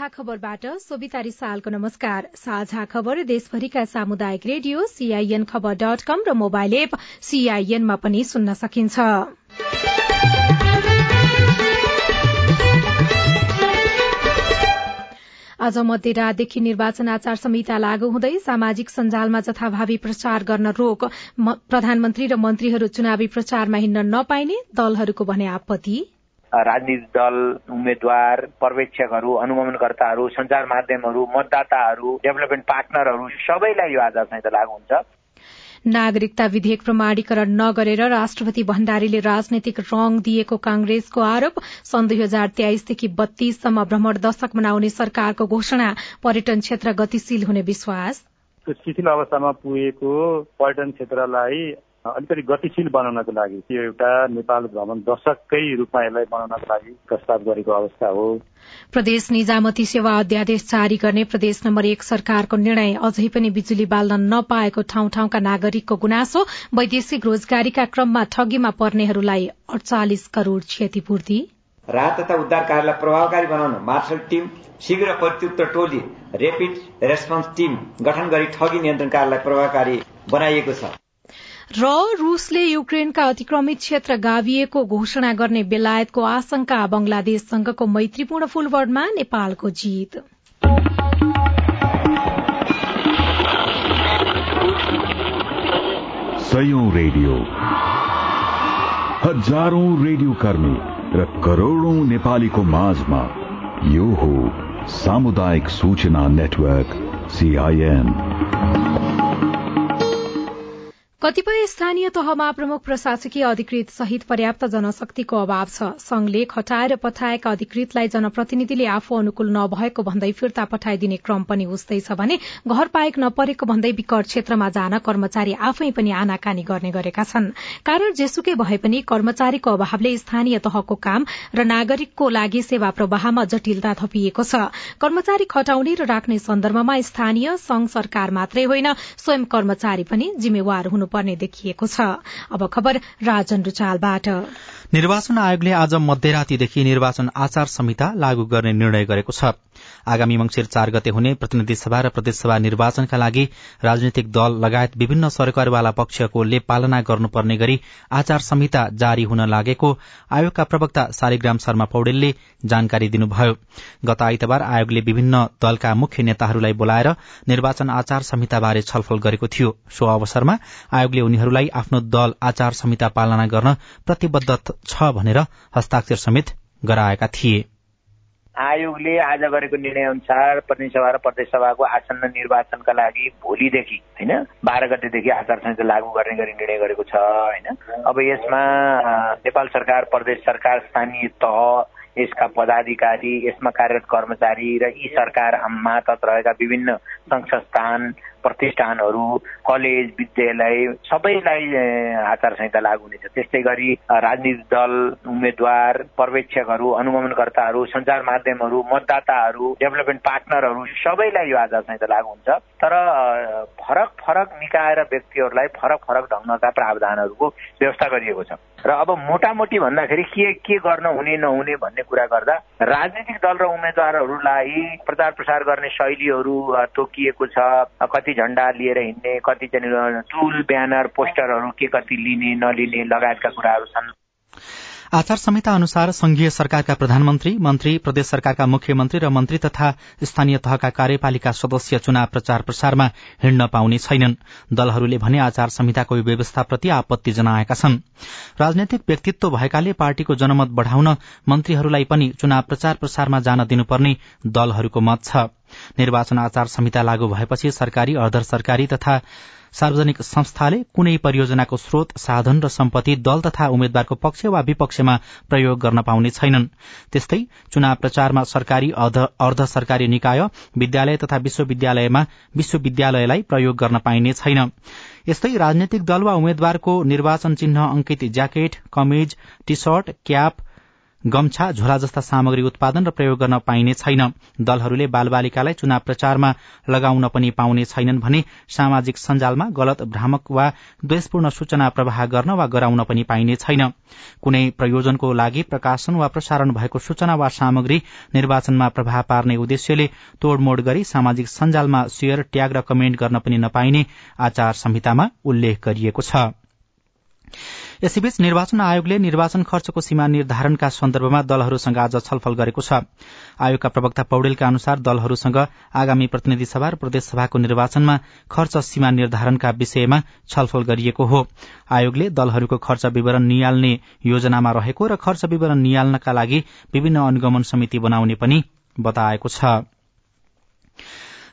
साझा खबरबाट सोभिता रिसालको नमस्कार। साझा खबर देशभरिका सामुदायिक रेडियो सीआईएन खबर डट कम र मोबाइल एप सीआईएनमा पनि सुन्न सकिन्छ। आज मध्यरातदेखि निर्वाचन आचार संहिता लागू हुँदै सामाजिक सञ्जालमा जथाभावी प्रचार गर्न रोक प्रधानमन्त्री र मन्त्रीहरू चुनावी प्रचारमा हिँड्न नपाइने दलहरूको भने आपत्ति। राजनीतिक दल उम्मेद्वार पर्यवेक्षकहरू अनुगमनकर्ताहरू संचार माध्यमहरू मतदाताहरू डेभलपमेन्ट पार्टनरहरू सबैलाई यो आचार संहिता लागू हुन्छ। नागरिकता विधेयक प्रमाणीकरण नगरेर राष्ट्रपति भण्डारीले राजनैतिक रंग दिएको कांग्रेसको आरोप सन् दुई हजार तेइसदेखि बत्तीससम्म भ्रमण दशक मनाउने सरकारको घोषणा पर्यटन क्षेत्र गतिशील हुने विश्वास। शिथिल अवस्थामा पुगेको पर्यटन क्षेत्रलाई अलिकति गतिशील बनाउनको लागि यो एउटा नेपाल भ्रमण दशककै रूपमा यसलाई बनाउनको लागि प्रस्ताव गरेको अवस्था हो। प्रदेश निजामती सेवा अध्यादेश जारी गर्ने प्रदेश नम्बर एक सरकारको निर्णय अझै पनि बिजुली बाल्न नपाएको ठाउँ ठाउँका नागरिकको गुनासो वैदेशिक रोजगारीका क्रममा ठगीमा पर्नेहरूलाई अडचालिस करोड़ क्षतिपूर्ति। राहत तथा उद्धार कार्यलाई प्रभावकारी बनाउन मार्शल टीम शीघ्र प्रत्युत्तर टोली रेपिड रेस्पोन्स टीम गठन गरी ठगी नियन्त्रण कार्यलाई प्रभावकारी बनाइएको छ। र रूसले युक्रेनका अतिक्रमित क्षेत्र गाविएको घोषणा गर्ने बेलायतको आशंका बंगलादेशसँगको मैत्रीपूर्ण फुलबर्डमा नेपालको जीत। रेडियो। हजारौं रेडियो कर्मी र करोड़ौं नेपालीको माझमा यो हो सामुदायिक सूचना नेटवर्क सीआईएन कतिपय स्थानीय तहमा प्रमुख प्रशासकीय अधिकृत सहित पर्याप्त जनशक्तिको अभाव छ। संघले खटाएर पठाएका अधिकृतलाई जनप्रतिनिधिले आफू अनुकूल नभएको भन्दै फिर्ता पठाइदिने क्रम पनि उस्तैछ भने घर पाएक नपरेको भन्दै विकट क्षेत्रमा जान कर्मचारी आफै पनि आनाकानी गर्ने गरेका छन्। कारण जेसुकै भए पनि कर्मचारीको अभावले स्थानीय तहको काम र नागरिकको लागि सेवा प्रवाहमा जटिलता थपिएको छ। कर्मचारी खटाउने र राख्ने सन्दर्भमा स्थानीय संघ सरकार मात्रै होइन स्वयं कर्मचारी पनि जिम्मेवार हुनु पर्ने देखिएको छ। अब खबर राजन रुचालबाट। निर्वाचन आयोगले आज मध्यरातीदेखि निर्वाचन आचार संहिता लागू गर्ने निर्णय गरेको छ। आगामी मंगिर चार गते हुने प्रतिनिधि सभा र प्रदेशसभा निर्वाचनका लागि राजनैतिक दल लगायत विभिन्न सरकारवाला पक्षकोले पालना गर्नुपर्ने गरी आचार संहिता जारी हुन लागेको आयोगका प्रवक्ता शालिग्राम शर्मा पौडेलले जानकारी दिनुभयो। गत आइतबार आयोगले विभिन्न दलका मुख्य नेताहरूलाई बोलाएर निर्वाचन आचार संहिताबारे छलफल गरेको थियो। सो अवसरमा आयोगले उनीहरूलाई आफ्नो दल आचार संहिता पालना गर्न प्रतिबद्ध छ भनेर हस्ताक्षर समेत गराएका थिए। आयोगले आज गरेको निर्णय अनुसार सभा र प्रदेश सभाको आसन्न निर्वाचनका लागि भोलिदेखि होइन बाह्र गतेदेखि आचार संहिता लागू गर्ने गरी निर्णय गरेको छ होइन। अब यसमा नेपाल सरकार प्रदेश सरकार स्थानीय तह यसका पदाधिकारी यसमा कार्यरत कर्मचारी र यी सरकार मातहत रहेका विभिन्न संघ संस्थान प्रतिष्ठानहरू कलेज विद्यालय सबैलाई आचार संहिता लागू हुनेछ। त्यस्तै गरी राजनीतिक दल उम्मेद्वार पर्यवेक्षकहरू अनुगमनकर्ताहरू संचार माध्यमहरू मतदाताहरू डेभलपमेन्ट पार्टनरहरू सबैलाई यो आचार संहिता लागू हुन्छ। तर फरक फरक निकाय र व्यक्तिहरूलाई फरक फरक ढङ्गका प्रावधानहरूको व्यवस्था गरिएको छ। र अब मोटामोटी भन्दाखेरि के के गर्न हुने नहुने भन्ने कुरा गर्दा राजनीतिक दल र उम्मेद्वारहरूलाई प्रचार प्रसार गर्ने शैलीहरू तोकिएको छ। कति झण्डा लिएर हिँड्ने कति टुल ब्यानर पोस्टरहरू के कति लिने नलिने लगायतका कुराहरू छन्। आचार संहिता अनुसार संघीय सरकारका प्रधानमन्त्री मन्त्री प्रदेश सरकारका मुख्यमन्त्री र मन्त्री तथा स्थानीय तहका कार्यपालिका सदस्य चुनाव प्रचार प्रसारमा हिँड्न पाउने छैनन्। दलहरूले भने आचार संहिताको व्यवस्थाप्रति आपत्ति जनाएका छन्। राजनैतिक व्यक्तित्व भएकाले पार्टीको जनमत बढ़ाउन मन्त्रीहरूलाई पनि चुनाव प्रचार प्रसारमा जान दिनुपर्ने दलहरूको मत छ। निर्वाचन आचार संहिता लागू भएपछि सरकारी अर्ध सरकारी तथा सार्वजनिक संस्थाले कुनै परियोजनाको स्रोत साधन र सम्पत्ति दल तथा उम्मेद्वारको पक्ष वा विपक्षमा प्रयोग गर्न पाउने छैनन्। त्यस्तै चुनाव प्रचारमा सरकारी अर्ध सरकारी निकाय विद्यालय तथा विश्वविद्यालयमा विश्वविद्यालयलाई प्रयोग गर्न पाइने छैन। यस्तै राजनैतिक दल वा उम्मेद्वारको निर्वाचन चिन्ह अंकित ज्याकेट कमिज टी शर्ट क्याप गम्छा झोला जस्ता सामग्री उत्पादन र प्रयोग गर्न पाइने छैन। दलहरूले बालबालिकालाई चुनाव प्रचारमा लगाउन पनि पाउने छैनन् भने सामाजिक सञ्जालमा गलत भ्रामक वा द्वेषपूर्ण सूचना प्रवाह गर्न वा गराउन पनि पाइने छैन। कुनै प्रयोजनको लागि प्रकाशन वा प्रसारण भएको सूचना वा सामग्री निर्वाचनमा प्रभाव पार्ने उद्देश्यले तोड़मोड़ गरी सामाजिक सञ्जालमा शेयर ट्याग र कमेन्ट गर्न पनि नपाइने आचार संहितामा उल्लेख गरिएको छ। यसैबीच निर्वाचन आयोगले निर्वाचन खर्चको सीमा निर्धारणका सन्दर्भमा दलहरूसँग आज छलफल गरेको छ। आयोगका प्रवक्ता पौडेलका अनुसार दलहरूसँग आगामी प्रतिनिधि सभा र प्रदेशसभाको निर्वाचनमा खर्च सीमा निर्धारणका विषयमा छलफल गरिएको हो। आयोगले दलहरूको खर्च विवरण नियाल्ने योजनामा रहेको र खर्च विवरण नियाल्नका लागि विभिन्न अनुगमन समिति बनाउने पनि बताएको छ।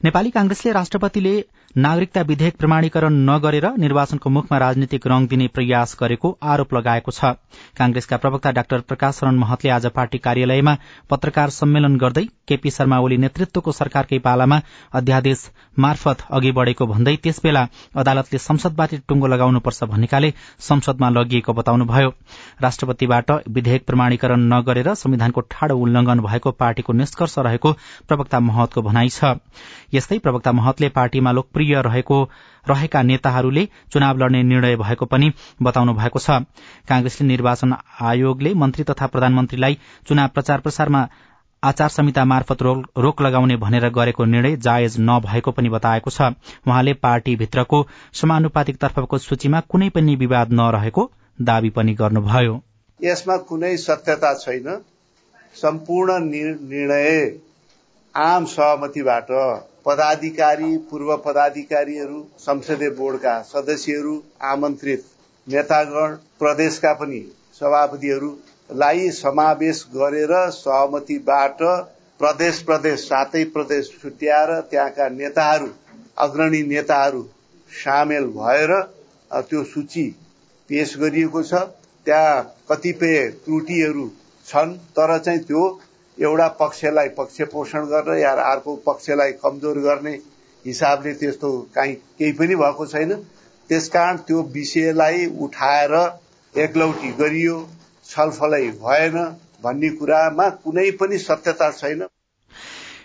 नेपाली कांग्रेसले राष्ट्रपतिले नागरिकता विधेयक प्रमाणीकरण नगरेर निर्वाचनको मुखमा राजनीतिक रंग दिने प्रयास गरेको आरोप लगाएको छ। कांग्रेसका प्रवक्ता डाक्टर प्रकाश शरण महतले आज पार्टी कार्यालयमा पत्रकार सम्मेलन गर्दै केपी शर्मा ओली नेतृत्वको सरकारकै पालामा अध्यादेश मार्फत अघि बढ़ेको भन्दै त्यसबेला अदालतले संसदबाट टुंगो लगाउनुपर्छ भन्नेकाले संसदमा लगिएको बताउनुभयो। राष्ट्रपतिबाट विधेयक प्रमाणीकरण नगरेर संविधानको ठाडो उल्लंघन भएको पार्टीको निष्कर्ष रहेको प्रवक्ता महतको भनाइ छ। यस्तै प्रवक्ता महतले पार्टीमा लोकप्रिय सक्रिय रहेको रहेका नेताहरूले चुनाव लड्ने निर्णय भएको पनि बताउनु भएको छ। कांग्रेसले निर्वाचन आयोगले मन्त्री तथा प्रधानमन्त्रीलाई चुनाव प्रचार प्रसारमा आचार संहिता मार्फत रोक लगाउने भनेर गरेको निर्णय जायज नभएको पनि बताएको छ। उहाँले पार्टीभित्रको समानुपातिक तर्फको सूचीमा कुनै पनि विवाद नरहेको दावी पनि गर्नुभयो। यसमा कुनै सत्यता छैन। सम्पूर्ण निर्णय आम सहमतिबाट पदाधिकारी पूर्व पदाधिकारीहरू संसदीय बोर्डका सदस्यहरू आमन्त्रित नेतागण प्रदेशका पनि सभापतिहरूलाई समावेश गरेर सहमतिबाट प्रदेश प्रदेश सातै प्रदेश छुट्याएर त्यहाँका नेताहरू अग्रणी नेताहरू सामेल भएर त्यो सूची पेश गरिएको छ। त्यहाँ कतिपय त्रुटिहरू छन् तर चाहिँ त्यो एउटा पक्षलाई पक्ष पोषण गर्ने या अर्को पक्षलाई कमजोर गर्ने हिसाबले त्यस्तो काहीँ केही पनि भएको छैन। त्यसकारण त्यो विषयलाई उठाएर एकलौटी गरियो छलफलै भएन भन्ने कुरामा कुनै पनि सत्यता छैन।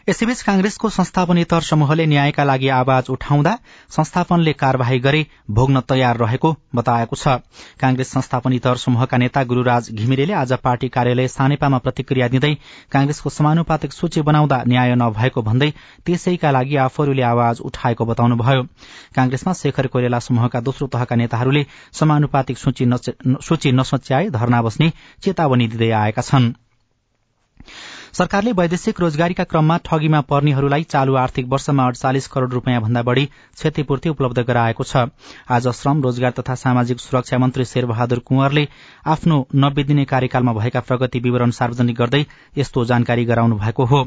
यसैबीच कांग्रेसको संस्थापनेतर समूहले न्यायका लागि आवाज उठाउँदा संस्थापनले कार्यवाही गरे भोग्न तयार रहेको बताएको छ। कांग्रेस संस्थापनेतर समूहका नेता गुरूराज घिमिरेले आज पार्टी कार्यालय सानेपामा प्रतिक्रिया दिँदै कांग्रेसको समानुपातिक सूची बनाउँदा न्याय नभएको भन्दै त्यसैका लागि आफूहरूले आवाज उठाएको बताउनुभयो। कांग्रेसमा शेखर कोइराला समूहका दोस्रो तहका नेताहरूले समानुपातिक सूची नसच्याए धरना बस्ने चेतावनी दिँदै आएका छनृ। सरकारले वैदेशिक रोजगारीका क्रममा ठगीमा पर्नेहरूलाई चालू आर्थिक वर्षमा अडचालिस करोड़ रूपियाँ भन्दा बढ़ी क्षतिपूर्ति उपलब्ध गराएको छ। आज श्रम रोजगार तथा सामाजिक सुरक्षा मन्त्री शेरबहादुर कुंवरले आफ्नो नब्बे दिने कार्यकालमा भएका प्रगति विवरण सार्वजनिक गर्दै यस्तो जानकारी गराउनु भएको हो।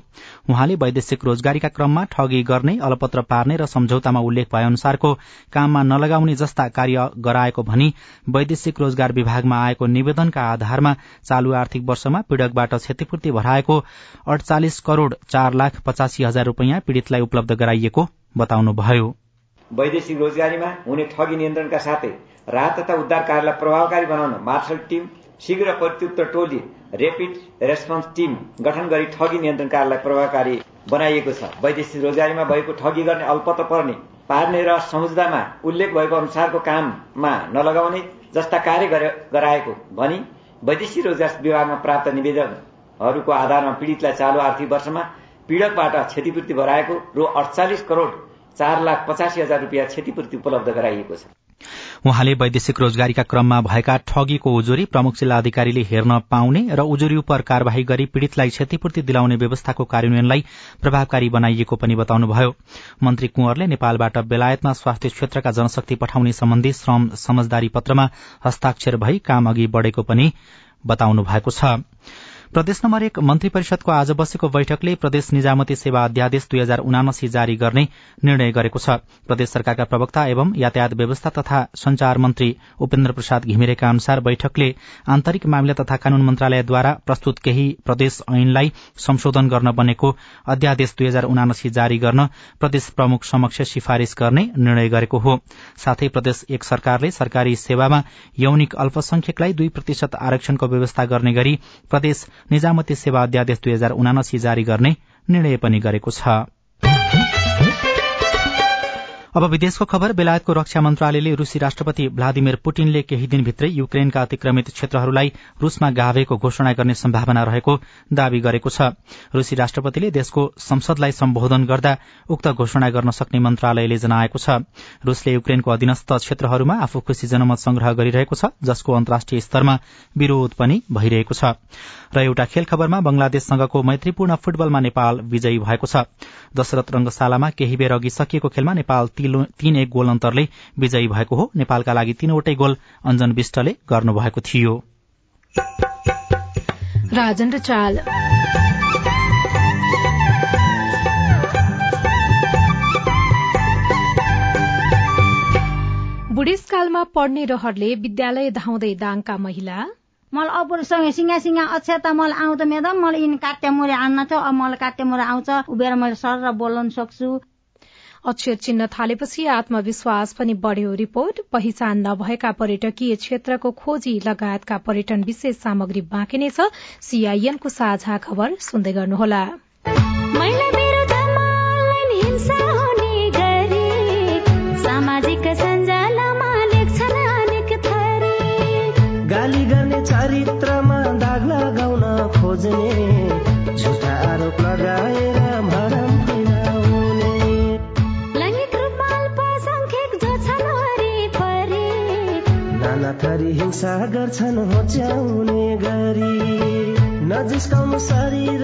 उहाँले वैदेशिक रोजगारीका क्रममा ठगी गर्ने अलपत्र पार्ने र सम्झौतामा उल्लेख भए अनुसारको काममा नलगाउने जस्ता कार्य गराएको भनी वैदेशिक रोजगार विभागमा आएको निवेदनका आधारमा चालू आर्थिक वर्षमा पीड़कबाट क्षतिपूर्ति भराएको अडचालिस करोड़ चार लाख पचासी हजार रूपियाँ पीड़ितलाई उपलब्ध गराइएको बताउनुभयो। वैदेशिक रोजगारीमा हुने ठगी नियन्त्रणका साथै राहत तथा उद्धार कार्यलाई प्रभावकारी बनाउन मार्शल टीम शीघ्र प्रत्युत्तर टोली रेपिड रेस्पोन्स टीम गठन गरी ठगी नियन्त्रण कार्यलाई प्रभावकारी बनाइएको छ। वैदेशिक रोजगारीमा भएको ठगी गर्ने अल्पत्र पर्ने पार्ने र सम्झौतामा उल्लेख भएको अनुसारको काममा नलगाउने जस्ता कार्य गराएको भनी वैदेशिक रोजगार विभागमा प्राप्त निवेदन हरूको आधारमा पीड़ितलाई चालू आर्थिक वर्षमा पीड़कबाट क्षतिपूर्ति गराएको रु अडचालिस करोड़ चार लाख पचासी हजार रूपियाँ क्षतिपूर्ति उपलब्ध गराइएको छ। उहाँले वैदेशिक रोजगारीका क्रममा भएका ठगीको उजुरी प्रमुख जिल्ला अधिकारीले हेर्न पाउने र उजुरी उप कार्यवाही गरी पीड़ितलाई क्षतिपूर्ति दिलाउने व्यवस्थाको कार्यान्वयनलाई प्रभावकारी बनाइएको पनि बताउनुभयो। मन्त्री कुंवरले नेपालबाट बेलायतमा स्वास्थ्य क्षेत्रका जनशक्ति पठाउने सम्बन्धी श्रम समझदारी पत्रमा हस्ताक्षर भई काम अघि बढ़ेको पनि बताउनु भएको छ। प्रदेश नम्बर एक मन्त्री परिषदको आज बसेको बैठकले प्रदेश निजामती सेवा अध्यादेश दुई हजार उनासी जारी गर्ने निर्णय गरेको छ। प्रदेश सरकारका प्रवक्ता एवं यातायात व्यवस्था तथा संचार मन्त्री उपेन्द्र प्रसाद घिमिरेका अनुसार बैठकले आन्तरिक मामिला तथा कानून मन्त्रालयद्वारा प्रस्तुत केही प्रदेश ऐनलाई संशोधन गर्न बनेको अध्यादेश दुई हजार उनासी जारी गर्न प्रदेश प्रमुख समक्ष सिफारिश गर्ने निर्णय गरेको हो। साथै प्रदेश एक सरकारले सरकारी सेवामा यौनिक अल्पसंख्यकलाई दुई प्रतिशत आरक्षणको व्यवस्था गर्ने गरी प्रदेश निजामती सेवा अध्यादेश दुई हजार उनासी जारी गर्ने निर्णय पनि गरेको छ। अब विदेशको खबर बेलायतको रक्षा मन्त्रालयले रूसी राष्ट्रपति भ्लादिमिर पुटिनले केही दिनभित्रै युक्रेनका अतिक्रमित क्षेत्रहरूलाई रूसमा गाभेको घोषणा गर्ने सम्भावना रहेको दावी गरेको छ। रूसी राष्ट्रपतिले देशको संसदलाई सम्बोधन गर्दा उक्त घोषणा गर्न सक्ने मन्त्रालयले जनाएको छ। रूसले युक्रेनको अधीनस्थ क्षेत्रहरूमा आफू खुशी जनमत संग्रह गरिरहेको छ जसको अन्तर्राष्ट्रिय स्तरमा विरोध पनि भइरहेको छ। र एउटा खेल खबरमा बंगलादेशसँगको मैत्रीपूर्ण फुटबलमा नेपाल विजयी भएको छ। दशरथ रंगशालामा केही बेर अघि सकिएको खेलमा नेपाल तीन एक गोल अन्तरले विजयी भएको हो। नेपालका लागि तीनवटै गोल अञ्जन विष्टले गर्नुभएको थियो। बुढेसकालमा पढ्ने रहरले विद्यालय धाउँदै दाङका महिला। मलाई अबुरसँग सिङ्गा सिङ्गा अक्षता मलाई आउँछ म्याडम मलाई यिन काट्या मुरे आन्न थियो अब मलाई काट्या मुरे आउँछ। उभिएर मैले सर बोल्न सक्छु। अक्षर चिन्न थालेपछि आत्मविश्वास पनि बढ़्यो। रिपोर्ट पहिचान नभएका पर्यटकीय क्षेत्रको खोजी लगायतका पर्यटन विशेष सामग्री बाँकी नै छ। सीआईएनको साझा खबर सुन्दै गर्नुहोला। थरी हिंसा गर्छन् होच्याउने गरी नजिस्काउनु शरीर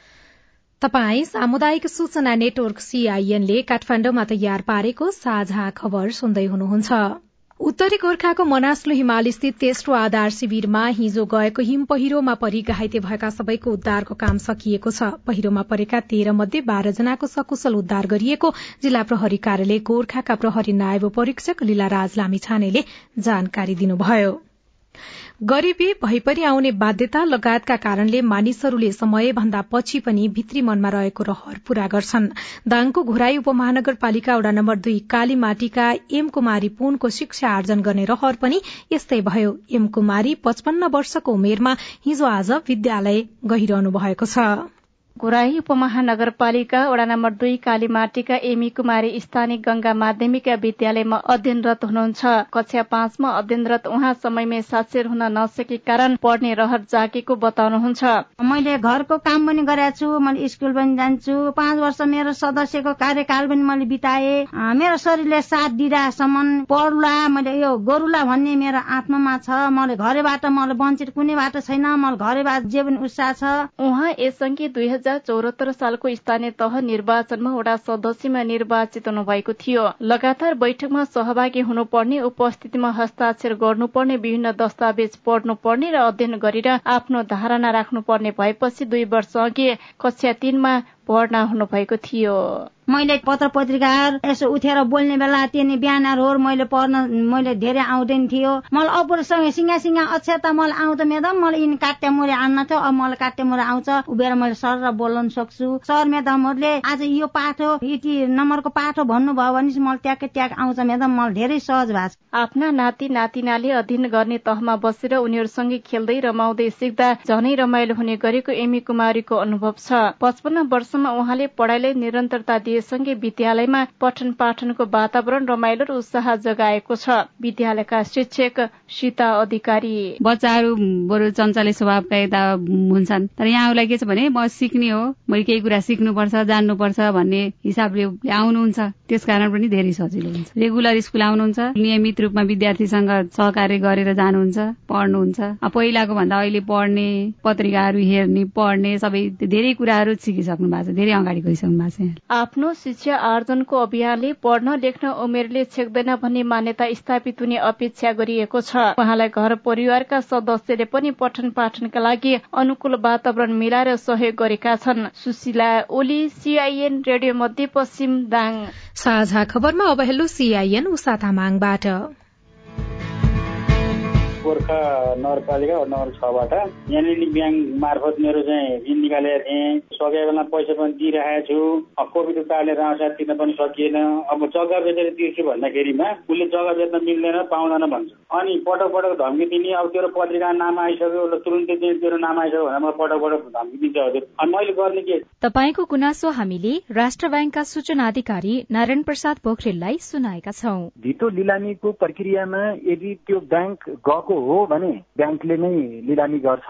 तपाई सामुदायिक सूचना नेटवर्क सीआईएनले काठमाण्डुमा तयार पारेको साझा खबर सुन्दै हुनुहुन्छ। उत्तरी गोर्खाको मनास्लु हिमाल स्थित तेस्रो आधार शिविरमा हिजो गएको हिम पहिरोमा परि घाइते भएका सबैको उद्धारको काम सकिएको छ। पहिरोमा परेका तेह्र मध्ये बाह्र जनाको सकुशल उद्धार गरिएको जिल्ला प्रहरी कार्यालय गोर्खाका प्रहरी नायब परीक्षक लीलाराज लामिछानेले जानकारी दिनुभयो। गरीबी भइपरि आउने बाध्यता लगायतका कारणले मानिसहरूले समयभन्दा पछि पनि भित्री मनमा रहेको रहर पूरा गर्छन्। दाङको घोराई उपमहानगरपालिका वडा नम्बर दुई कालीमाटीका एम कुमारी पुनको शिक्षा आर्जन गर्ने रहर पनि यस्तै भयो। एम कुमारी पचपन्न वर्षको उमेरमा हिजो आज विद्यालय गइरहनु भएको छ। घुराही उपमहानगरपालिका वडा नम्बर दुई कालीमाटीका एमी कुमारी स्थानीय गंगा माध्यमिक विद्यालयमा अध्ययनरत हुनुहुन्छ कक्षा पाँचमा अध्ययनरत उहाँ समयमै साक्षर हुन नसके कारण पढ्ने रहर जागेको बताउनुहुन्छ मैले घरको काम पनि गरेको छु मैले स्कुल पनि जान्छु। पाँच वर्ष मेरो सदस्यको कार्यकाल पनि मैले बिताए। मेरो शरीरले साथ दिँदासम्म पढुला मैले यो गोरुला भन्ने मेरो आत्मामा छ। मैले घरैबाट मलाई वञ्चित कुनै बाटो छैन। मलाई घरैबाट जे पनि उत्साह छ। उहाँ यसअघि दुई हजार चौरात्तर सालको स्थानीय तह निर्वाचनमा वडा सदस्यमा निर्वाचित हुनुभएको थियो। लगातार बैठकमा सहभागी हुनुपर्ने उपस्थितिमा हस्ताक्षर गर्नुपर्ने विभिन्न दस्तावेज पढ्नुपर्ने र अध्ययन गरेर आफ्नो धारणा राख्नुपर्ने भएपछि दुई वर्ष अघि कक्षा तीनमा भर्ना हुनुभएको थियो। मैले पत्र पत्रिका यसो उठेर बोल्ने बेला त्यहाँ बिहानहरू मैले पढ्न मैले धेरै आउँदैन थियो। मलाई अपुरसँग सिङ्गा सिङ्गा अक्षर त मलाई आउँछ म्याडम मलाई यिनी काट्या मुरे आन्न थियो अब मलाई काट्या मुरे आउँछ। उभिएर मैले सर र बोल्न सक्छु। सर म्याडमहरूले आज यो पाठ हो यति नम्बरको पाठ हो भन्नुभयो भने मलाई ट्याकै ट्याक आउँछ म्याडम। मलाई धेरै सहज भएको छ आफ्ना नाति नातिनाले अध्ययन गर्ने तहमा बसेर उनीहरूसँगै खेल्दै रमाउँदै सिक्दा झनै रमाइलो हुने गरेको एमी कुमारीको अनुभव छ। पचपन्न वर्षमा उहाँले पढाइलाई निरन्तरता दिएसँगै विद्यालयमा पठन पाठनको वातावरण रमाइलो र उत्साह जगाएको छ। विद्यालयका शिक्षक सीता अधिकारी। बच्चाहरू बरु चञ्चले स्वभावका यता हुन्छन्। तर यहाँलाई के छ भने म सिक्ने हो मैले केही कुरा सिक्नुपर्छ जान्नुपर्छ भन्ने हिसाबले आउनुहुन्छ त्यस कारण पनि धेरै सजिलो हुन्छ। रेगुलर स्कुल आउनुहुन्छ नियमित रूपमा विद्यार्थीसँग सहकार्य गरेर जानुहुन्छ पढ्नुहुन्छ। पहिलाको भन्दा अहिले पढ्ने पत्रिकाहरू हेर्ने पढ्ने सबै धेरै कुराहरू सिकिसक्नु भएको छ। धेरै अगाडि गइसक्नु भएको छ आफ्नो शिक्षा आर्जनको अभियानले पढ्न लेख्न उमेरले छेक्दैन भन्ने मान्यता स्थापित हुने अपेक्षा गरिएको छ। उहाँलाई घर परिवारका सदस्यले पनि पठन पाठनका लागि अनुकूल वातावरण मिलाएर सहयोग गरेका छन्। सुशीला ओली सीआईएन रेडियो मध्यपश्चिम दाङ। साझा खबरमा अब हेलो सीआईएन उषा तामाङबाट। गोर्खा नगरपालिका नम्बर छबाट। यहाँनिर ब्याङ्क मार्फत मेरो चाहिँ ऋण निकालेको थिएँ। सकेको बेला पैसा पनि दिइरहेको छु। कोभिड कारणले राउँसा तिर्न पनि सकिएन। अब जग्गा बेचेर तिर्छु भन्दाखेरिमा उसले जग्गा बेच्न मिल्दैन पाउँदैन भन्छ। अनि पटक पटक धम्की दिने अब तेरो पत्रिका नाम आइसक्यो तुरुन्तै तेरो नाम आइसक्यो भनेर मलाई पटक पटक धम्की दिन्छ हजुर। अनि मैले गर्ने के? तपाईँको गुनासो हामीले राष्ट्र ब्याङ्कका सूचना अधिकारी नारायण प्रसाद पोखरेललाई सुनाएका छौं। धितो लिलामीको प्रक्रियामा यदि त्यो ब्याङ्क गएको हो भने ब्याङ्कले नै लिलामी गर्छ।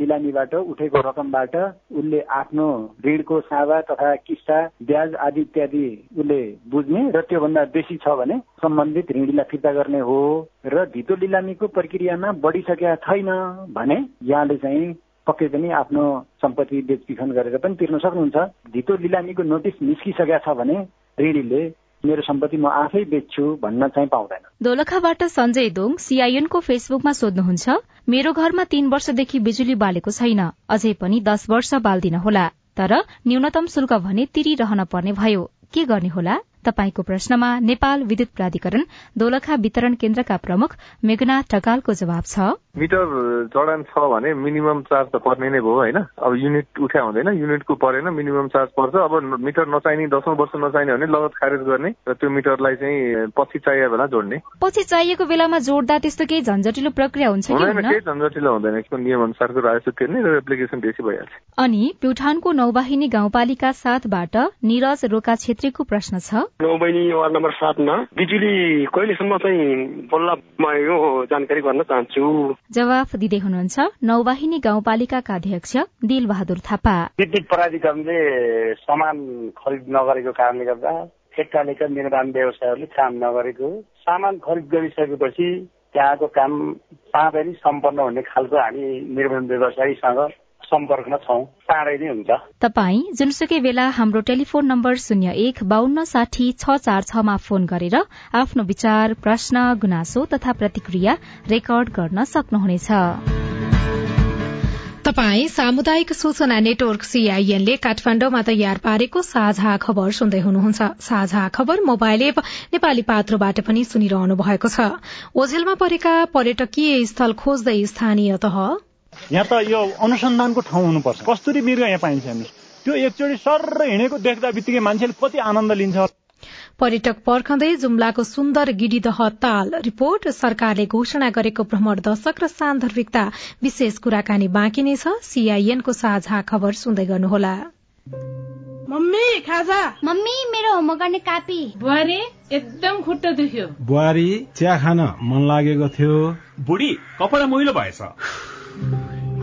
लिलामीबाट उठेको रकमबाट उसले आफ्नो ऋणको सावा तथा किस्ता ब्याज आदि इत्यादि उसले बुझ्ने र त्योभन्दा बेसी छ भने सम्बन्धित ऋणीलाई फिर्ता गर्ने हो र धितो लिलामीको प्रक्रियामा बढिसकेका छैन भने यहाँले चाहिँ पक्कै पनि आफ्नो सम्पत्ति बेचबिखन गरेर पनि तिर्न सक्नुहुन्छ। धितो लिलामीको नोटिस निस्किसकेका छ भने ऋणीले मेरो सम्पत्ति म आफै बेच्छु भन्न चाहिँ पाउँदैन। दोलखाबाट सञ्जय दोङ सीआईएनको फेसबुकमा सोध्नुहुन्छ मेरो घरमा तीन वर्षदेखि बिजुली बालेको छैन अझै पनि दस वर्ष बाल्दिन होला तर न्यूनतम शुल्क भने तिरिरहन पर्ने भयो। के गर्ने होला? तपाईँको प्रश्नमा नेपाल विद्युत प्राधिकरण दोलखा वितरण केन्द्रका प्रमुख मेघनाथ ढकालको जवाब छ। मिटर जडान छ भने मिनिमम चार्ज त पर्ने नै भयो होइन? अब युनिट उठ्या हुँदैन युनिटको परेन मिनिमम चार्ज पर्छ। अब मिटर नचाहिने दसौँ वर्ष नचाहिने भने लगत खारेज गर्ने र त्यो मिटरलाई चाहिँ पछि चाहियो बेला जोड्ने। पछि चाहिएको बेलामा जोड्दा त्यस्तो केही झन्झटिलो प्रक्रिया हुन्छ केही झन्झटिलो हुँदैन। यसको नियम अनुसारको राजस्व तिर्ने र एप्लिकेसन बेसी भइहाल्छ। अनि प्युठानको नौवाहिनी गाउँपालिका सातबाट निरज रोका छेत्रीको प्रश्न छ। नौबैनी वार्ड नम्बर सातमा बिजुली कहिलेसम्म चाहिँ बल्ल यो जानकारी गर्न चाहन्छु। जवाफ दिँदै हुनुहुन्छ नौवाहिनी गाउँपालिकाका अध्यक्ष दिल बहादुर थापा। विद्युत प्राधिकरणले सामान खरिद नगरेको कारणले गर्दा ठेक्कालेका निर्माण व्यवसायहरूले काम नगरेको सामान खरिद गरिसकेपछि त्यहाँको काम चाँडै सम्पन्न हुने खालको हामी निर्माण व्यवसायीसँग सम्पर्कमा छौँ। चाँडै नै हुन्छ। तपाई जुनसुकै बेला हाम्रो टेलिफोन नम्बर शून्य एक बान्न साठी छ चार छमा फोन गरेर आफ्नो विचार प्रश्न गुनासो तथा प्रतिक्रिया रेकर्ड गर्न सक्नुहुनेछ। तपाई सामुदायिक सूचना नेटवर्क सीआईएनले काठमाण्डुमा तयार पारेको साझा खबर सुन्दै हुनुहुन्छ। साझा खबर मोबाइल एप नेपाली पात्रोबाट पनि सुनिरहनु भएको छ। ओझेलमा परेका पर्यटकीय स्थल खोज्दै स्थानीय तह यहाँ त यो अनुसन्धानको ठाउँ हुनुपर्छ। कस्तुरी मृग यहाँ पाइन्छ नि त्यो एकचोटि सर हिँडेको देख्दा बित्तिकै मान्छेले कति आनन्द लिन्छ। पर्यटक पर्खँदै जुम्लाको सुन्दर गिरीदह ताल रिपोर्ट सरकारले घोषणा गरेको भ्रमण दशक र सान्दर्भिकता विशेष कुराकानी बाँकी नै छ। सीआईएनको साझा खबर सुन्दै गर्नुहोला। मम्मी खाजा। मम्मी मेरो होमवर्क गर्ने कापी। बुहारी एकदम खुट्टा दुख्यो। बुहारी चिया खान मन लागेको थियो। बुढी कपडा मैलो भएछ।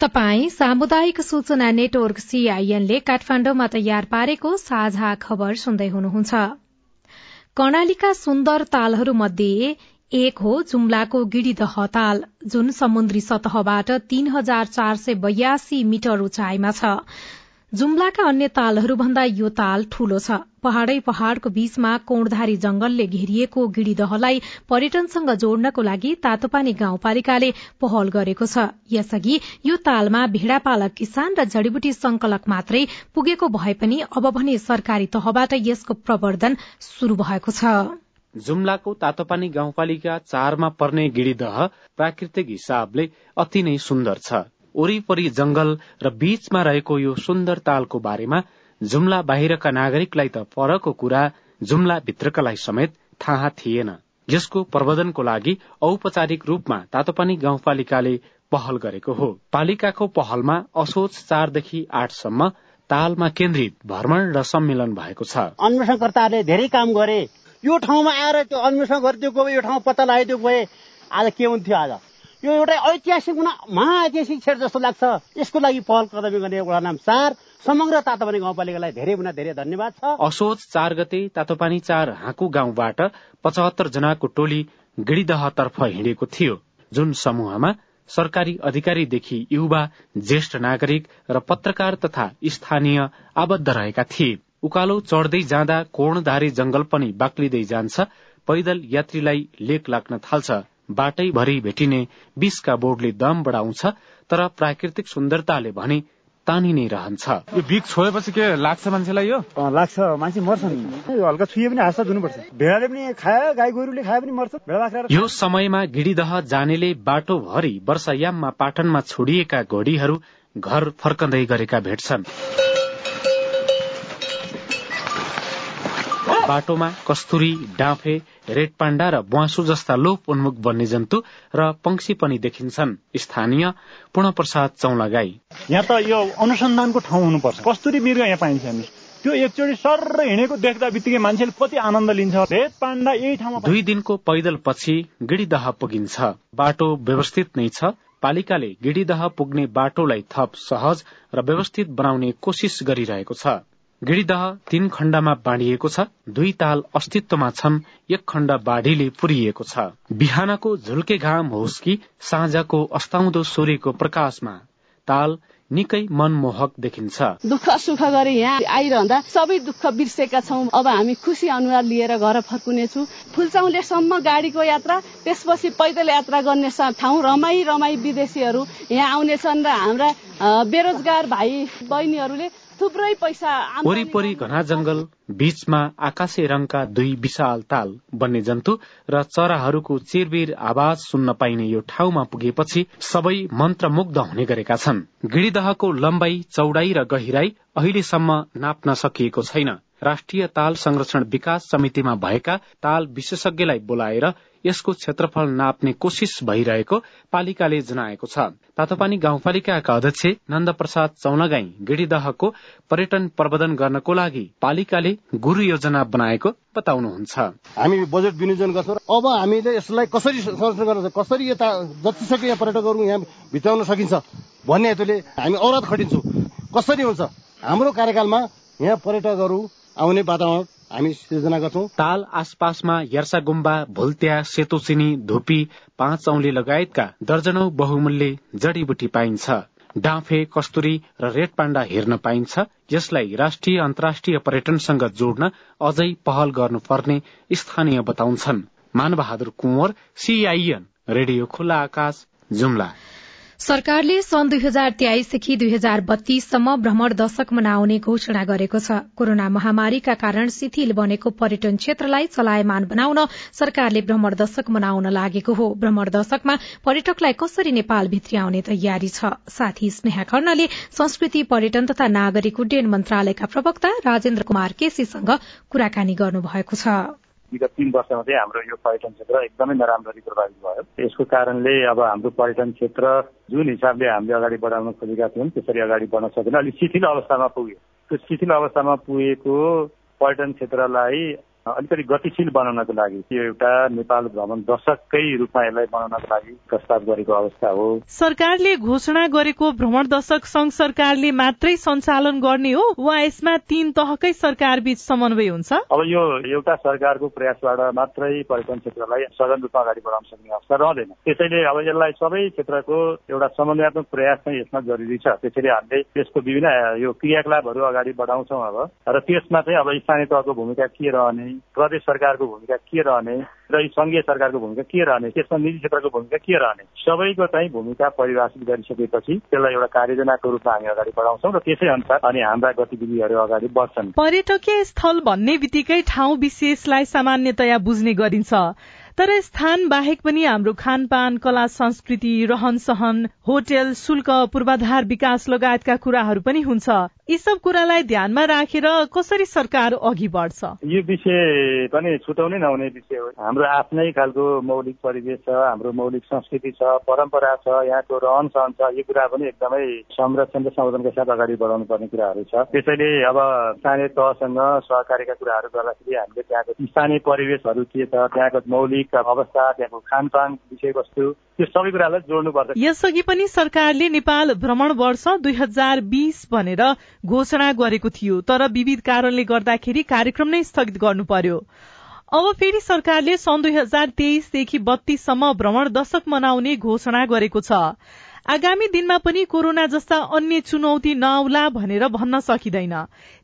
तपाई सामुदायिक सूचना नेटवर्क सीआईएनले काठमाण्डुमा तयार पारेको साझा खबर सुन्दै हुनुहुन्छ। कर्णालीका सुन्दर तालहरूमध्ये एक हो जुम्लाको गिडीदह ताल जुन समुद्री सतहबाट तीन हजार चार सय बयासी मिटर उचाइमा छ। जुम्लाका अन्य तालहरूभन्दा यो ताल ठूलो छ। पहाड़ै पहाड़को बीचमा कोणधारी जंगलले घेरिएको गिडीदहलाई पर्यटनसँग जोड्नको लागि तातोपानी गाउँपालिकाले पहल गरेको छ। यसअघि यो तालमा भेड़ा पालक किसान र जड़ीबुटी संकलक मात्रै पुगेको भए पनि अब भने सरकारी तहबाट यसको प्रवर्धन शुरू भएको छ। जुम्लाको तातोपानी गाउँपालिका चारमा पर्ने गिडीदह प्राकृतिक हिसाबले अति नै सुन्दर छ। वरिपरि जंगल र बीचमा रहेको यो सुन्दर तालको बारेमा जुम्ला बाहिरका नागरिकलाई त परको कुरा जुम्ला भित्रकालाई समेत थाहा थिएन। यसको प्रवर्धनको लागि औपचारिक रूपमा तातोपानी गाउँपालिकाले पहल गरेको हो। पालिकाको पहलमा असोज चारदेखि आठसम्म तालमा केन्द्रित भ्रमण र सम्मेलन भएको छ। अन्वेषणकर्ताहरूले धेरै काम गरे। यो ठाउँमा आएर त्यो अन्वेषण गरिदिएको यो ठाउँ पत्ता लगाइदिएको भए आज के हुन्थ्यो आज? यो एउटा ऐतिहासिक महाऐतिहासिक क्षेत्र जस्तो लाग्छ। यसको लागि पहल कदमी गर्ने एउटा नाम चार समग्र तातोपानी गाउँपालिकालाई धेरै भन्दा धेरै धन्यवाद छ। असोज चार गते तातोपानी चार हाँकु गाउँबाट पचहत्तर जनाको टोली गिडीदहतर्फ हिँडेको थियो। जुन समूहमा सरकारी अधिकारीदेखि युवा ज्येष्ठ नागरिक र पत्रकार तथा स्थानीय आबद्ध रहेका थिए। उकालो चढ्दै जाँदा कोणधारी जंगल पनि बाक्लिँदै जान्छ। पैदल यात्रीलाई लेक लाग्न थाल्छ। बाटैभरि भेटिने विषका बोर्डले दम बढाउँछ तर प्राकृतिक सुन्दरताले भने तानी नै रहन्छ। यो बिग छोएपछि के लाग्छ मान्छेलाई यो? लाग्छ। मान्छे मर्छ नि हल्का छुए पनि हाँस दिनुपर्छ। भेडाले पनि खायो गाई गोरुले खायो पनि मर्छ भेडा यो समयमा गिडीदह जानेले बाटोभरि वर्षायाममा पाटनमा छोडिएका घोडीहरू घर फर्कँदै गरेका भेट्छन्। बाटोमा कस्तुरी डाँफे रेड पाण्डा र बुवासु जस्ता लोप उन्मुख वन्यजन्तु र पंक्षी पनि देखिन्छन्। स्थानीय पूर्ण प्रसाद चौलागाई। यहाँ त यो अनुसन्धानको ठाउँ हुनुपर्छ। कस्तुरी मृग यहाँ पाइन्छ त्यो एकचोटि सर हिँडेको देख्दा बित्तिकै मान्छेले कति आनन्द लिन्छ। रेड पाण्डा यही ठाउँमा दुई दिनको पैदल पछि गिडीदह पुगिन्छ। बाटो व्यवस्थित नै छ। पालिकाले गिडीदह पुग्ने बाटोलाई थप सहज र व्यवस्थित बनाउने कोसिस गरिरहेको छ। गिडीदह तीन खण्डमा बाँडिएको छ दुई ताल अस्तित्वमा छन् एक खण्ड बाढीले पुरिएको छ। बिहानको झुल्के घाम होस् कि साँझको अस्ताउँदो सूर्यको प्रकाशमा ताल निकै मनमोहक देखिन्छ। दुःख सुख गरी यहाँ आइरहँदा सबै दुःख बिर्सेका छौँ। अब हामी खुसी अनुहार लिएर घर फर्कुनेछु। फुलचौलेसम्म गाडीको यात्रा त्यसपछि पैदल यात्रा गर्ने ठाउँ रमाई रमाई विदेशीहरू यहाँ आउनेछन् र हाम्रा बेरोजगार भाइ बहिनीहरूले थुप्रै पैसा वरिपरि घना जंगल बीचमा आकाशे रंगका दुई विशाल ताल वन्य जन्तु र चराहरूको चिरबिर आवाज सुन्न पाइने यो ठाउँमा पुगेपछि सबै मन्त्रमुग्ध हुने गरेका छन्। गिडीदहको लम्बाई चौडाई र गहिराई अहिलेसम्म नाप्न सकिएको छैन। राष्ट्रिय ताल संरक्षण विकास समितिमा भएका ताल विशेषज्ञलाई बोलाएर यसको क्षेत्रफल नाप्ने कोशिश भइरहेको पालिकाले जनाएको छ। तातोपानी गाउँपालिकाका अध्यक्ष नन्द प्रसाद चौनगाई गिडीदहको पर्यटन प्रबन्धन गर्नको लागि पालिकाले गुरु योजना बनाएको बताउनुहुन्छ। हामी बजेट विनियोजन गर्छौँ अब हामीले यसलाई कसरी संरक्षण गर्न कसरी यता जतिसक्दो यहाँ पर्यटकहरू यहाँ भित्राउन सकिन्छ भन्ने हेतुले हामी औरत खटिन्छौँ। कसरी हुन्छ? हाम्रो कार्यकालमा यहाँ पर्यटकहरू आउने वातावरण हामी सृजना गर्छौँ ताल आसपासमा यर्सा गुम्बा भुल्त्या सेतोचिनी धुपी पाँच औली लगायतका दर्जनौ बहुमूल्य जडीबुटी पाइन्छ। डाँफे कस्तुरी र रेड पाण्डा हेर्न पाइन्छ। यसलाई राष्ट्रिय अन्तर्राष्ट्रिय पर्यटनसँग जोड्न अझै पहल गर्नुपर्ने स्थानीय बताउँछन्। मानबहादुर कुंवर सीआईएन रेडियो खुल्ला आकाश जुम्ला। सरकारले सन् दुई हजार तेइसदेखि दुई हजार बत्तीससम्म भ्रमण दशक मनाउने घोषणा गरेको छ। कोरोना महामारीका कारण शिथिल बनेको पर्यटन क्षेत्रलाई चलायमान बनाउन सरकारले भ्रमण दशक मनाउन लागेको हो। भ्रमण दशकमा पर्यटकलाई कसरी नेपाल भित्रियाउने तयारी छ? साथी स्नेहा खर्णले संस्कृति पर्यटन तथा नागरिक उड्डयन मन्त्रालयका प्रवक्ता राजेन्द्र कुमार केसीसँग कुराकानी गर्नुभएको छ। विगत तीन वर्षमा चाहिँ हाम्रो यो पर्यटन क्षेत्र एकदमै नराम्ररी प्रभावित भयो यसको कारणले अब हाम्रो पर्यटन क्षेत्र जुन हिसाबले हामीले अगाडि बढाउन खोजेका थियौँ त्यसरी अगाडि बढ्न सकेन। अलिक शिथिल अवस्थामा पुग्यो। त्यो शिथिल अवस्थामा पुगेको पर्यटन क्षेत्रलाई अलिकति गतिशील बनाउनको लागि यो एउटा नेपाल भ्रमण दशककै रूपमा यसलाई बनाउनको लागि प्रस्ताव गरेको अवस्था हो। सरकारले घोषणा गरेको भ्रमण दशक संघ सरकारले मात्रै सञ्चालन गर्ने हो वा यसमा तीन तहकै सरकार बीच समन्वय हुन्छ? अब यो एउटा सरकारको प्रयासबाट मात्रै पर्यटन क्षेत्रलाई सघन रूपमा अगाडि बढाउन सक्ने अवस्था रहँदैन। त्यसैले अब यसलाई सबै क्षेत्रको एउटा समन्वयात्मक प्रयास चाहिँ यसमा जरुरी छ। त्यसैले हामीले यसको विभिन्न यो क्रियाकलापहरू अगाडि बढाउँछौँ अब। र त्यसमा चाहिँ अब स्थानीय तहको भूमिका के रहने प्रदेश सरकारको भूमिका के रहने र सङ्घीय सरकारको भूमिका के रहने त्यसमा निजी क्षेत्रको भूमिका के रहने सबैको चाहिँ भूमिका परिभाषित गरिसकेपछि त्यसलाई एउटा कार्ययोजनाको रूपमा हामी अगाडि बढाउँछौँ र त्यसै अनुसार अनि हाम्रा गतिविधिहरू अगाडि बढ्छन्। पर्यटकीय स्थल भन्ने बित्तिकै ठाउँ विशेषलाई सामान्यतया बुझ्ने गरिन्छ। तर स्थान बाहेक पनि हाम्रो खानपान कला संस्कृति रहन सहन होटेल शुल्क पूर्वाधार विकास लगायतका कुराहरू पनि हुन्छ। यी सब कुरालाई ध्यानमा राखेर कसरी सरकार अघि बढ्छ? यो विषय पनि छुटाउनै नहुने विषय हो। हाम्रो आफ्नै खालको मौलिक परिवेश छ हाम्रो मौलिक संस्कृति छ परम्परा छ यहाँको रहन सहन छ यो कुरा पनि एकदमै संरक्षण र संवर्धनका साथ अगाडि बढाउनु पर्ने कुराहरू छ। त्यसैले अब स्थानीय तहसँग सहकारीका कुराहरू गर्दाखेरि हामीले त्यहाँको स्थानीय परिवेशहरू के छ त्यहाँको मौलिक अवस्था त्यहाँको खानपान विषयवस्तु त्यो सबै कुरालाई जोड्नुपर्छ यसअघि पनि सरकारले नेपाल भ्रमण वर्ष दुई हजार बीस भनेर घोषणा गरेको थियो तर विविध कारणले गर्दाखेरि कार्यक्रम नै स्थगित गर्नु पर्यो। अब फेरि सरकारले सन् दुई हजार तेइसदेखि बत्तीससम्म भ्रमण दशक मनाउने घोषणा गरेको छ। आगामी दिनमा पनि कोरोना जस्ता अन्य चुनौती नआउला भनेर भन्न सकिँदैन।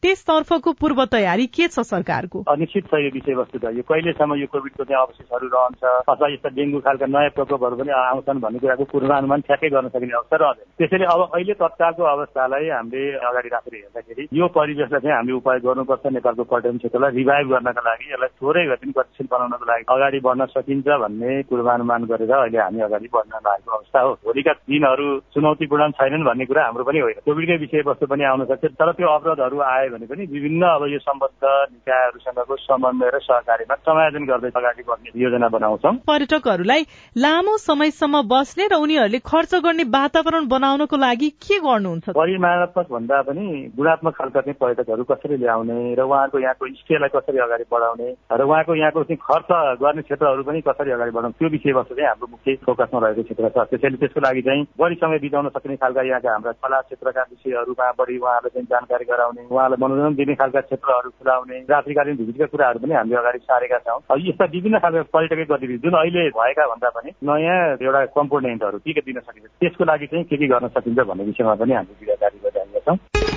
त्यसतर्फको पूर्व तयारी के छ सरकारको? अनिश्चित छ यो विषयवस्तु त। यो कहिलेसम्म यो कोभिडको चाहिँ अवशेषहरू रहन्छ अथवा यस्ता डेङ्गु खालका नयाँ प्रकोपहरू पनि आउँछन् भन्ने कुराको पूर्वानुमान ठ्याक्कै गर्न सकिने अवस्था रहँदैन। त्यसैले अब अहिले तत्कालको अवस्थालाई हामीले अगाडि राखेर हेर्दाखेरि यो परिवेशलाई चाहिँ हामीले उपाय गर्नुपर्छ नेपालको पर्यटन क्षेत्रलाई रिभाइभ गर्नका लागि यसलाई थोरै भए पनि गतिशील बनाउनको लागि अगाडि बढ्न सकिन्छ भन्ने पूर्वानुमान गरेर अहिले हामी अगाडि बढ्न लागेको अवस्था हो। भोलिका दिनहरू चुनौतीपूर्ण छैनन् भन्ने कुरा हाम्रो पनि होइन। कोभिडकै विषयवस्तु पनि आउन सक्छ। तर त्यो अवरोधहरू आयो भने पनि विभिन्न अब यो सम्बद्ध निकायहरूसँगको समन्वय र सहकारीमा समायोजन गर्दै अगाडि बढ्ने योजना बनाउँछौँ। पर्यटकहरूलाई लामो समयसम्म बस्ने र उनीहरूले खर्च गर्ने वातावरण बनाउनको लागि के गर्नुहुन्छ? परिमाणात्मक भन्दा पनि गुणात्मक खालका चाहिँ पर्यटकहरू कसरी ल्याउने र उहाँको यहाँको स्टेलाई कसरी अगाडि बढाउने र उहाँको यहाँको चाहिँ खर्च गर्ने क्षेत्रहरू पनि कसरी अगाडि बढाउने त्यो विषयवस्तु चाहिँ हाम्रो मुख्य फोकसमा रहेको क्षेत्र छ। त्यसैले त्यसको लागि चाहिँ बढी समय बिताउन सक्ने खालका यहाँका हाम्रा कला क्षेत्रका विषयहरूमा बढी उहाँहरूलाई चाहिँ जानकारी गराउने उहाँलाई मनोरञ्जन दिने खालका क्षेत्रहरू खुलाउने रात्रिकालीन भिजिटका कुराहरू पनि हामीले अगाडि सारेका छौँ। यस्ता विभिन्न खालका पर्यटकीय गतिविधि जुन अहिले भएका भन्दा पनि नयाँ एउटा कम्पोनेन्टहरू के के दिन सकिन्छ त्यसको लागि चाहिँ के के गर्न सकिन्छ भन्ने विषयमा पनि हामीले जिम्मेदारी गरिरहेका छौँ।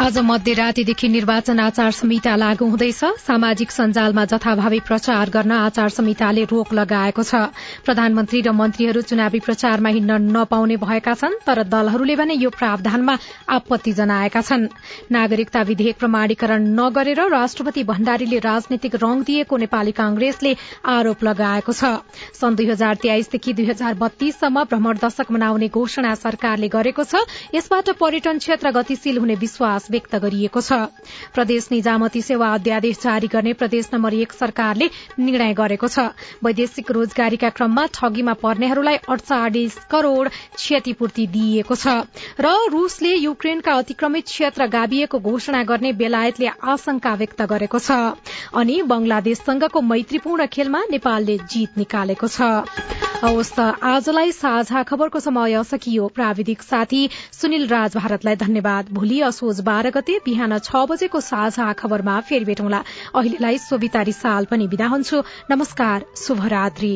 आज मध्यरातीदेखि निर्वाचन आचार संहिता लागू हुँदैछ। सामाजिक सञ्जालमा जथाभावी प्रचार गर्न आचार संहिताले रोक लगाएको छ। प्रधानमन्त्री र मन्त्रीहरू चुनावी प्रचारमा हिँड्न नपाउने भएका छन् तर दलहरूले भने यो प्रावधानमा आपत्ति जनाएका छन्। नागरिकता विधेयक प्रमाणीकरण नगरेर राष्ट्रपति भण्डारीले राजनीतिक रंग दिएको नेपाली कांग्रेसले आरोप लगाएको छ। सन् दुई हजार तेइसदेखि दुई हजार बत्तीससम्म भ्रमण दशक मनाउने घोषणा सरकारले गरेको छ। यसबाट पर्यटन क्षेत्र गतिशील हुने विश्वास व्यक्त गरिएको छ। प्रदेश निजामती सेवा अध्यादेश जारी गर्ने प्रदेश नम्बर एक सरकारले निर्णय गरेको छ। वैदेशिक रोजगारीका क्रममा ठगीमा पर्नेहरूलाई अडचालिस करोड़ क्षतिपूर्ति दिइएको छ र रूसले युक्रेनका अतिक्रमित क्षेत्र गाभिएको घोषणा गर्ने बेलायतले आशंका व्यक्त गरेको छ। अनि बंगलादेशसँगको मैत्रीपूर्ण खेलमा नेपालले जीत निकालेको छ। हवस् त आजलाई साझा खबरको समय सकियो। प्राविधिक साथी सुनिल राज भारतलाई धन्यवाद। भोलि असोज बाह्र गते बिहान छ बजेको साझा खबरमा फेरि भेटौँला। अहिलेलाई सोभिता रिसाल पनि विदा हुन्छु। नमस्कार शुभरात्री।